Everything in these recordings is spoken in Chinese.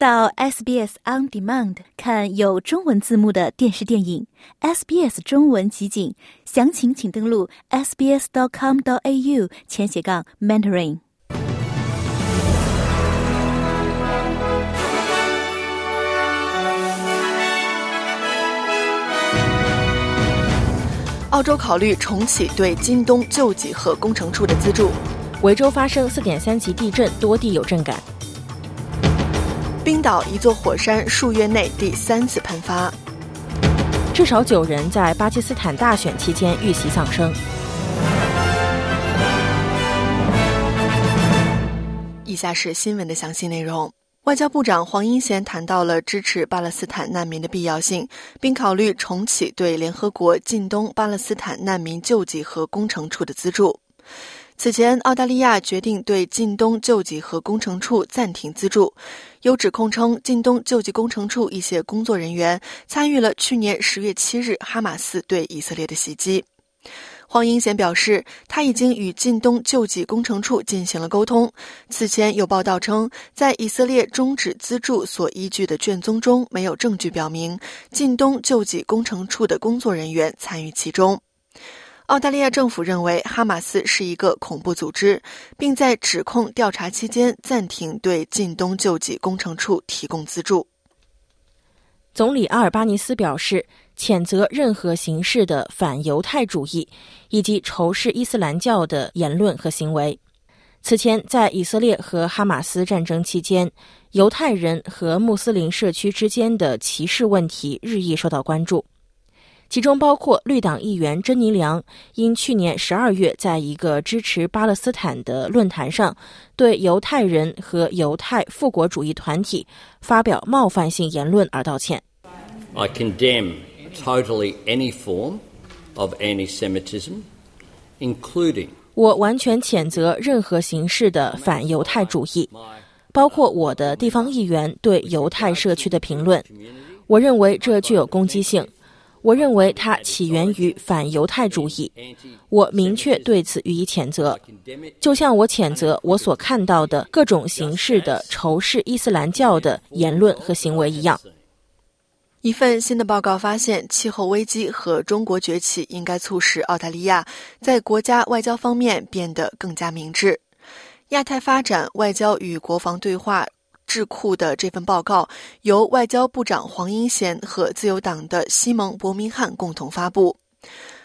到 SBS On Demand 看有中文字幕的电视电影，SBS 中文集锦，详情请登录 sbs.com.au 前斜杠 mentoring。澳洲考虑重启对京东救济和工程处的资助。维州发生4.3级地震，多地有震感。冰岛一座火山数月内第三次喷发。至少九人在巴基斯坦大选期间遇袭丧生。以下是新闻的详细内容。外交部长黄英贤谈到了支持巴勒斯坦难民的必要性，并考虑重启对联合国近东巴勒斯坦难民救济和工程处的资助。此前，澳大利亚决定对近东救济和工程处暂停资助，有指控称近东救济工程处一些工作人员参与了去年十月七日哈马斯对以色列的袭击。黄英贤表示，他已经与近东救济工程处进行了沟通。此前有报道称，在以色列终止资助所依据的卷宗中，没有证据表明近东救济工程处的工作人员参与其中。澳大利亚政府认为哈马斯是一个恐怖组织，并在指控调查期间暂停对近东救济工程处提供资助。总理阿尔巴尼斯表示，谴责任何形式的反犹太主义以及仇视伊斯兰教的言论和行为。此前，在以色列和哈马斯战争期间，犹太人和穆斯林社区之间的歧视问题日益受到关注。其中包括绿党议员珍妮良因去年十二月在一个支持巴勒斯坦的论坛上对犹太人和犹太复国主义团体发表冒犯性言论而道歉。I condemn totally any form of anti-Semitism, including 我完全谴责任何形式的反犹太主义，包括我的地方议员对犹太社区的评论。我认为这具有攻击性。我认为它起源于反犹太主义，我明确对此予以谴责，就像我谴责我所看到的各种形式的仇视伊斯兰教的言论和行为一样。一份新的报告发现，气候危机和中国崛起应该促使澳大利亚在国家外交方面变得更加明智。亚太发展外交与国防对话。智库的这份报告由外交部长黄英贤和自由党的西蒙·伯明翰共同发布。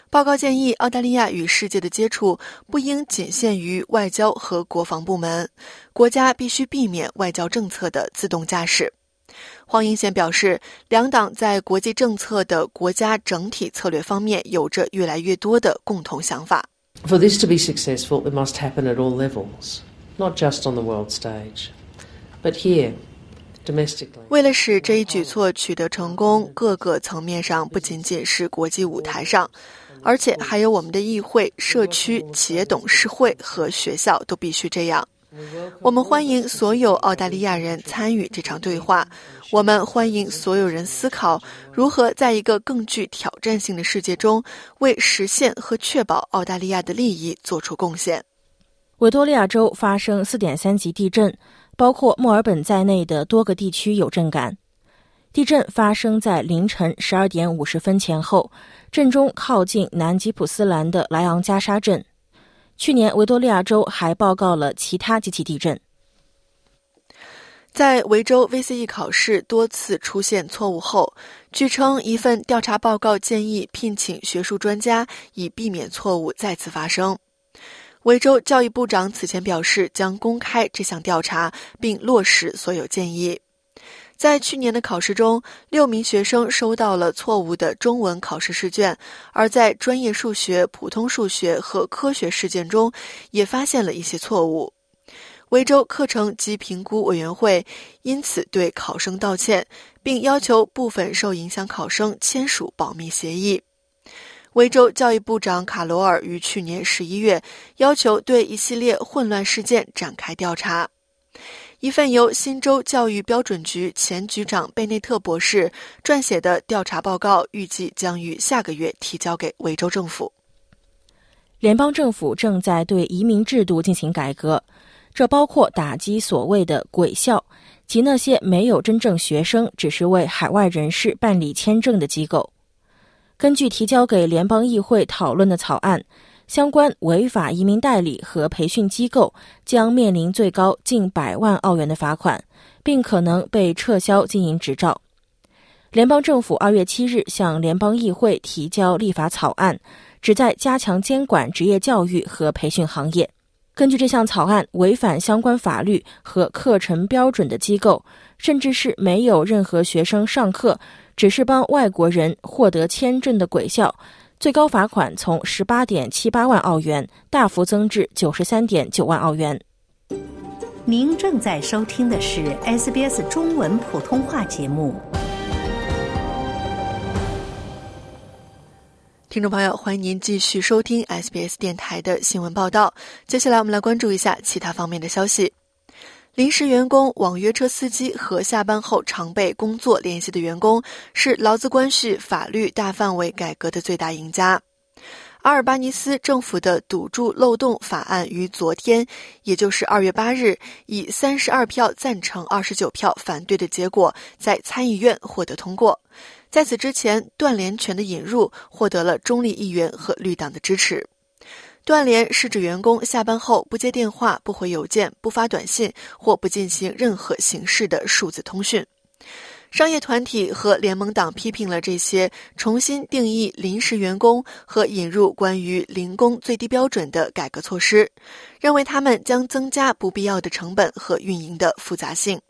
报告建议，澳大利亚与世界的接触不应仅限于外交和国防部门，国家必须避免外交政策的自动驾驶。黄英贤表示，两党在国际政策的国家整体策略方面有着越来越多的共同想法。For this to be successful, it must happen at all levels, not just on the world stage. But here, 为了使这一举措取得成功，各个层面上不仅仅是国际舞台上，而且还有我们的议会、社区、企业董事会和学校都必须这样。我们欢迎所有澳大利亚人参与这场对话。我们欢迎所有人思考如何在一个更具挑战性的世界中，为实现和确保澳大利亚的利益做出贡献。维多利亚州发生4.3级地震。包括墨尔本在内的多个地区有震感。地震发生在凌晨十二点五十分前后，震中靠近南吉普斯兰的莱昂加沙镇。去年，维多利亚州还报告了其他几起地震。在维州 VCE 考试多次出现错误后，据称一份调查报告建议聘请学术专家，以避免错误再次发生。维州教育部长此前表示，将公开这项调查并落实所有建议。在去年的考试中，六名学生收到了错误的中文考试试卷，而在专业数学、普通数学和科学试卷中，也发现了一些错误。维州课程及评估委员会因此对考生道歉，并要求部分受影响考生签署保密协议。维州教育部长卡罗尔于去年十一月要求对一系列混乱事件展开调查。一份由新州教育标准局前局长贝内特博士撰写的调查报告预计将于下个月提交给维州政府。联邦政府正在对移民制度进行改革，这包括打击所谓的“鬼校”，及那些没有真正学生，只是为海外人士办理签证的机构。根据提交给联邦议会讨论的草案，相关违法移民代理和培训机构将面临最高近百万澳元的罚款，并可能被撤销经营执照。联邦政府二月七日向联邦议会提交立法草案，旨在加强监管职业教育和培训行业。根据这项草案，违反相关法律和课程标准的机构，甚至是没有任何学生上课，只是帮外国人获得签证的鬼校，最高罚款从十八点七八万澳元大幅增至九十三点九万澳元。您正在收听的是 SBS 中文普通话节目。听众朋友，欢迎您继续收听 SBS 电台的新闻报道。接下来，我们来关注一下其他方面的消息。临时员工、网约车司机和下班后常被工作联系的员工，是劳资关系法律大范围改革的最大赢家。阿尔巴尼斯政府的堵住漏洞法案于昨天，也就是二月八日，以三十二票赞成、二十九票反对的结果，在参议院获得通过。在此之前，断联权的引入获得了中立议员和绿党的支持。断联是指员工下班后不接电话、不回邮件、不发短信或不进行任何形式的数字通讯。商业团体和联盟党批评了这些重新定义临时员工和引入关于零工最低标准的改革措施，认为他们将增加不必要的成本和运营的复杂性。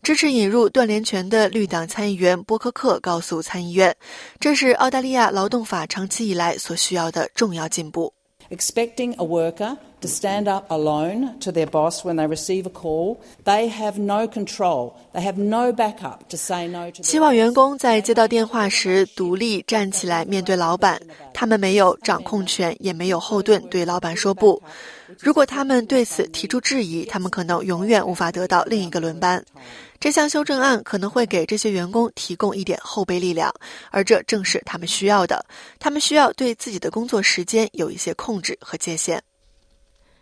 支持引入断联权的绿党参议员波克克告诉参议院，这是澳大利亚劳动法长期以来所需要的重要进步。Expecting a worker to stand up alone to their boss when they receive a call, they have no control. They have no backup to say no to. 希望员工在接到电话时独立站起来面对老板，他们没有掌控权，也没有后盾对老板说不。如果他们对此提出质疑，他们可能永远无法得到另一个轮班。这项修正案可能会给这些员工提供一点后备力量，而这正是他们需要的。他们需要对自己的工作时间有一些控制和界限。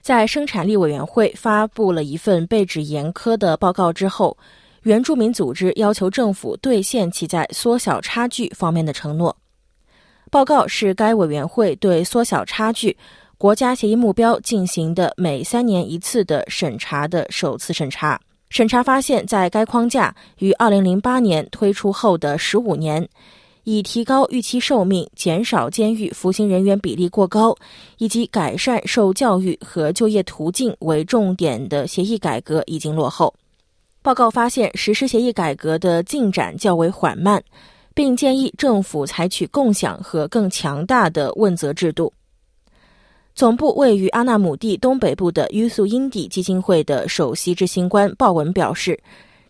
在生产力委员会发布了一份被指严苛的报告之后，原住民组织要求政府兑现其在缩小差距方面的承诺。报告是该委员会对缩小差距国家协议目标进行的每三年一次的审查的首次审查。审查发现，在该框架于2008年推出后的15年，以提高预期寿命、减少监狱服刑人员比例过高，以及改善受教育和就业途径为重点的协议改革已经落后。报告发现，实施协议改革的进展较为缓慢，并建议政府采取共享和更强大的问责制度。总部位于阿纳姆地东北部的约素因地基金会的首席执行官鲍文表示：“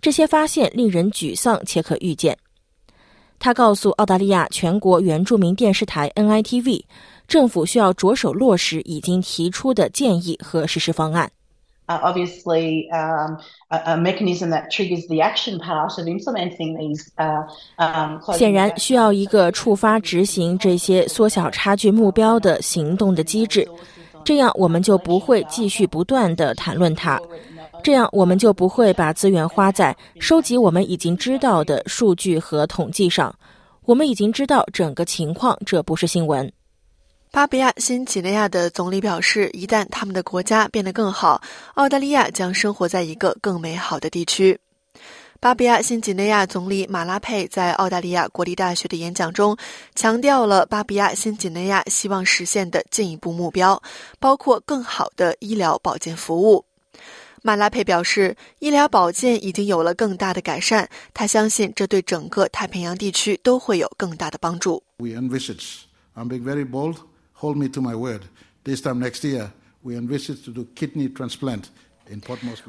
这些发现令人沮丧且可预见。”他告诉澳大利亚全国原住民电视台 NITV，政府需要着手落实已经提出的建议和实施方案。Uh, obviously, um, a, a, mechanism that triggers the action part of implementing these. Uh, um, 显然，需要一个触发执行这些缩小差距目标的行动的机制，这样我们就不会继续不断的谈论它，这样我们就不会把资源花在收集我们已经知道的数据和统计上。我们已经知道整个情况，这不是新闻。巴布亚新几内亚的总理表示，一旦他们的国家变得更好，澳大利亚将生活在一个更美好的地区。巴布亚新几内亚总理马拉佩在澳大利亚国立大学的演讲中强调了巴布亚新几内亚希望实现的进一步目标，包括更好的医疗保健服务。马拉佩表示，医疗保健已经有了更大的改善，他相信这对整个太平洋地区都会有更大的帮助。We envisage, I'm being very bold.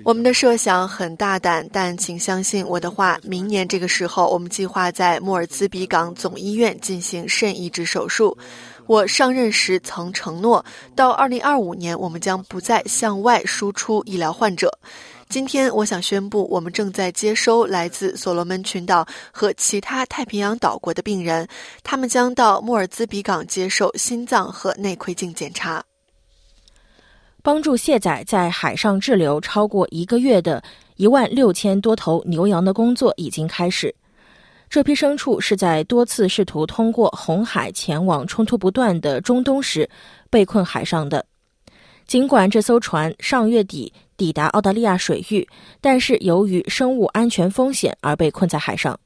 我们的设想很大胆，但请相信我的话。明年这个时候，我们计划在莫尔兹比港总医院进行肾移植手术。我上任时曾承诺，到2025年，我们将不再向外输出医疗患者。今天，我想宣布，我们正在接收来自所罗门群岛和其他太平洋岛国的病人，他们将到莫尔兹比港接受心脏和内窥镜检查。帮助卸载在海上滞留超过一个月的一万六千多头牛羊的工作已经开始。这批牲畜是在多次试图通过红海前往冲突不断的中东时被困海上的。尽管这艘船上月底抵达澳大利亚水域，但是由于生物安全风险而被困在海上。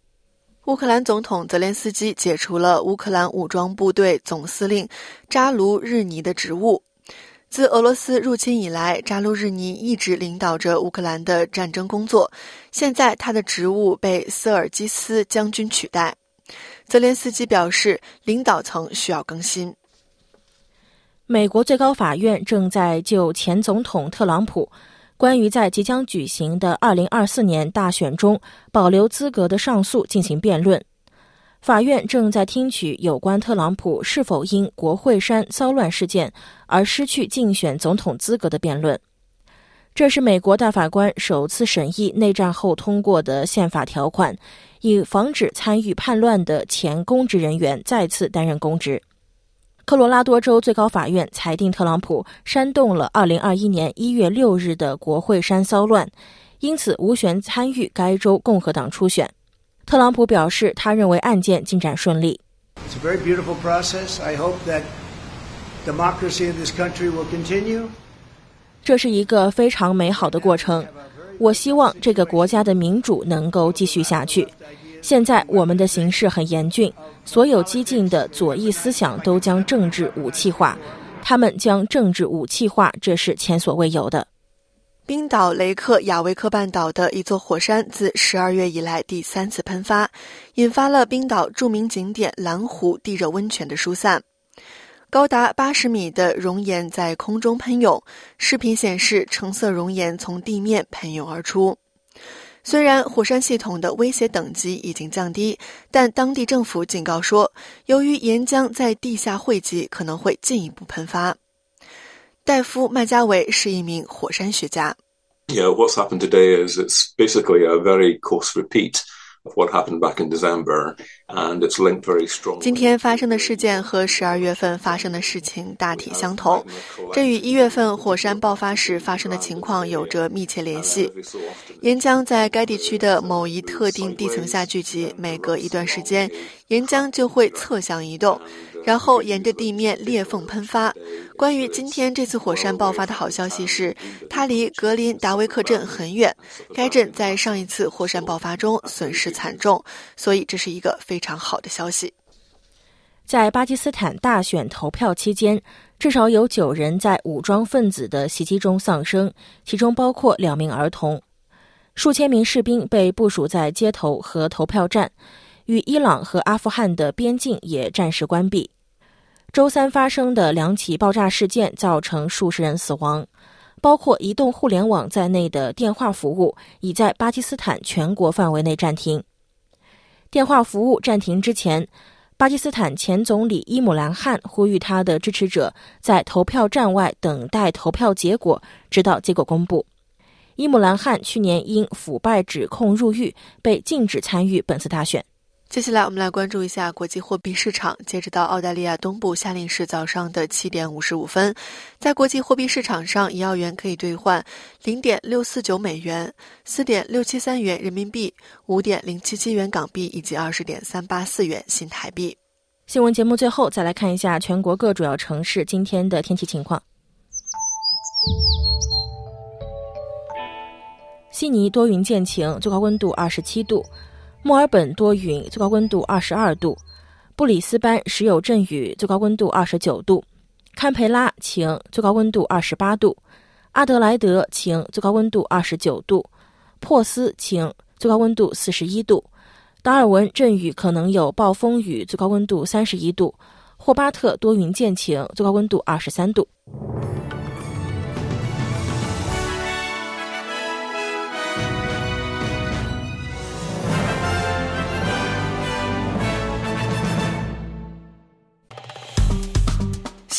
乌克兰总统泽连斯基解除了乌克兰武装部队总司令扎卢日尼的职务。自俄罗斯入侵以来，扎卢日尼一直领导着乌克兰的战争工作。现在他的职务被瑟尔基斯将军取代。泽连斯基表示，领导层需要更新。美国最高法院正在就前总统特朗普关于在即将举行的2024年大选中保留资格的上诉进行辩论。法院正在听取有关特朗普是否因国会山骚乱事件而失去竞选总统资格的辩论。这是美国大法官首次审议内战后通过的宪法条款，以防止参与叛乱的前公职人员再次担任公职。科罗拉多州最高法院裁定特朗普煽动了2021年1月6日的国会山骚乱，因此无权参与该州共和党初选。特朗普表示，他认为案件进展顺利。It's a very beautiful process. I hope that democracy in this country will continue. 这是一个非常美好的过程。我希望这个国家的民主能够继续下去。现在我们的形势很严峻，所有激进的左翼思想都将政治武器化，他们将政治武器化，这是前所未有的。冰岛雷克雅维克半岛的一座火山自十二月以来第三次喷发，引发了冰岛著名景点蓝湖地热温泉的疏散。高达八十米的熔岩在空中喷涌，视频显示橙色熔岩从地面喷涌而出。虽然火山系统的威胁等级已经降低，但当地政府警告说，由于岩浆在地下汇集，可能会进一步喷发。戴夫·麦加维是一名火山学家。Yeah, what's happened today is it's basically a very coarse repeat what happened back in December, and it's linked very strongly. 今天发生的事件和十二月份发生的事情大体相同，这与一月份火山爆发时发生的情况有着密切联系。岩浆在该地区的某一特定地层下聚集，每隔一段时间，岩浆就会侧向移动。然后沿着地面裂缝喷发。关于今天这次火山爆发的好消息是，它离格林达维克镇很远。该镇在上一次火山爆发中损失惨重，所以这是一个非常好的消息。在巴基斯坦大选投票期间，至少有九人在武装分子的袭击中丧生，其中包括两名儿童。数千名士兵被部署在街头和投票站，与伊朗和阿富汗的边境也暂时关闭。周三发生的两起爆炸事件造成数十人死亡，包括移动互联网在内的电话服务已在巴基斯坦全国范围内暂停。电话服务暂停之前，巴基斯坦前总理伊姆兰汗呼吁他的支持者在投票站外等待投票结果，直到结果公布。伊姆兰汗去年因腐败指控入狱，被禁止参与本次大选。接下来，我们来关注一下国际货币市场。截止到澳大利亚东部夏令时早上的七点五十五分，在国际货币市场上，一澳元可以兑换零点六四九美元、四点六七三元人民币、五点零七七元港币以及二十点三八四元新台币。新闻节目最后再来看一下全国各主要城市今天的天气情况。悉尼多云见晴，最高温度二十七度。墨尔本多云，最高温度二十二度；布里斯班时有阵雨，最高温度二十九度；堪培拉晴，最高温度二十八度；阿德莱德晴，最高温度二十九度；珀斯晴，最高温度四十一度；达尔文阵雨可能有暴风雨，最高温度三十一度；霍巴特多云见晴，最高温度二十三度。